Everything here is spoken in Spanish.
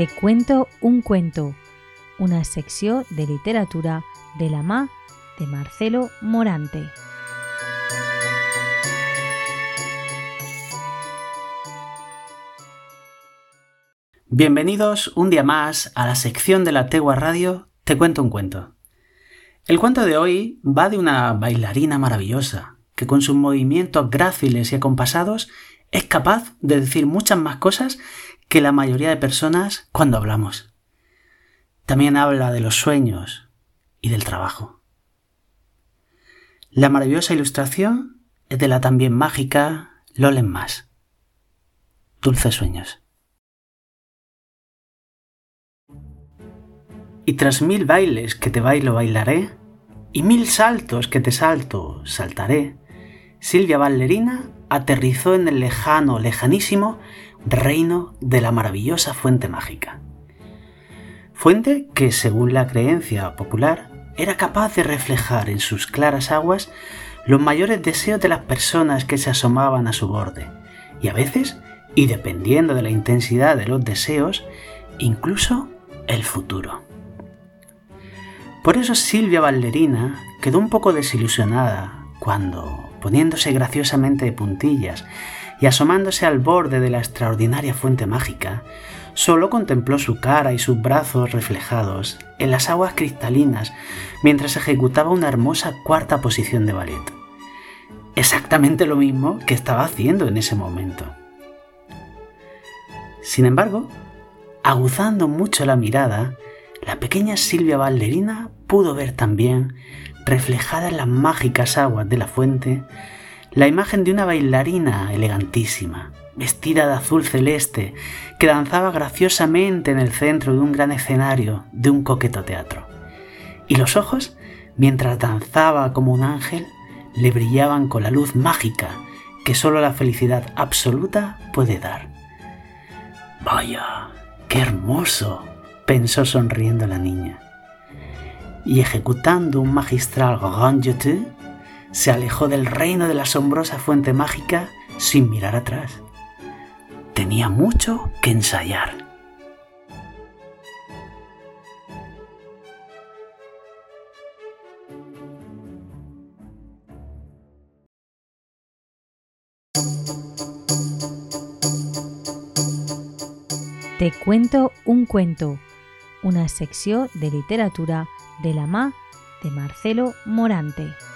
Te cuento un cuento, una secció de literatura de la mà de Marcelo Morante. Bienvenidos un día más a la sección de la Tegua Radio Te cuento un cuento. El cuento de hoy va de una bailarina maravillosa que con sus movimientos gráciles y acompasados es capaz de decir muchas más cosas que la mayoría de personas cuando hablamos. También habla de los sueños y del trabajo. La maravillosa ilustración es de la también mágica Lolen Más. Dulces sueños. Y tras mil bailes que te bailo bailaré, y mil saltos que te salto saltaré, Silvia Ballerina aterrizó en el lejano, lejanísimo reino de la maravillosa fuente mágica. Fuente que, según la creencia popular, era capaz de reflejar en sus claras aguas los mayores deseos de las personas que se asomaban a su borde, y a veces, y dependiendo de la intensidad de los deseos, incluso el futuro. Por eso Silvia Ballerina quedó un poco desilusionada cuando, poniéndose graciosamente de puntillas y asomándose al borde de la extraordinaria fuente mágica, solo contempló su cara y sus brazos reflejados en las aguas cristalinas mientras ejecutaba una hermosa cuarta posición de ballet. Exactamente lo mismo que estaba haciendo en ese momento. Sin embargo, aguzando mucho la mirada, la pequeña Silvia Ballerina pudo ver también reflejada en las mágicas aguas de la fuente, la imagen de una bailarina elegantísima, vestida de azul celeste, que danzaba graciosamente en el centro de un gran escenario de un coqueto teatro. Y los ojos, mientras danzaba como un ángel, le brillaban con la luz mágica que solo la felicidad absoluta puede dar. Vaya, qué hermoso, pensó sonriendo la niña y ejecutando un magistral grand jeté, se alejó del reino de la asombrosa fuente mágica sin mirar atrás. Tenía mucho que ensayar. Te cuento un cuento, una secció de literatura de la mà de Marcelo Morante.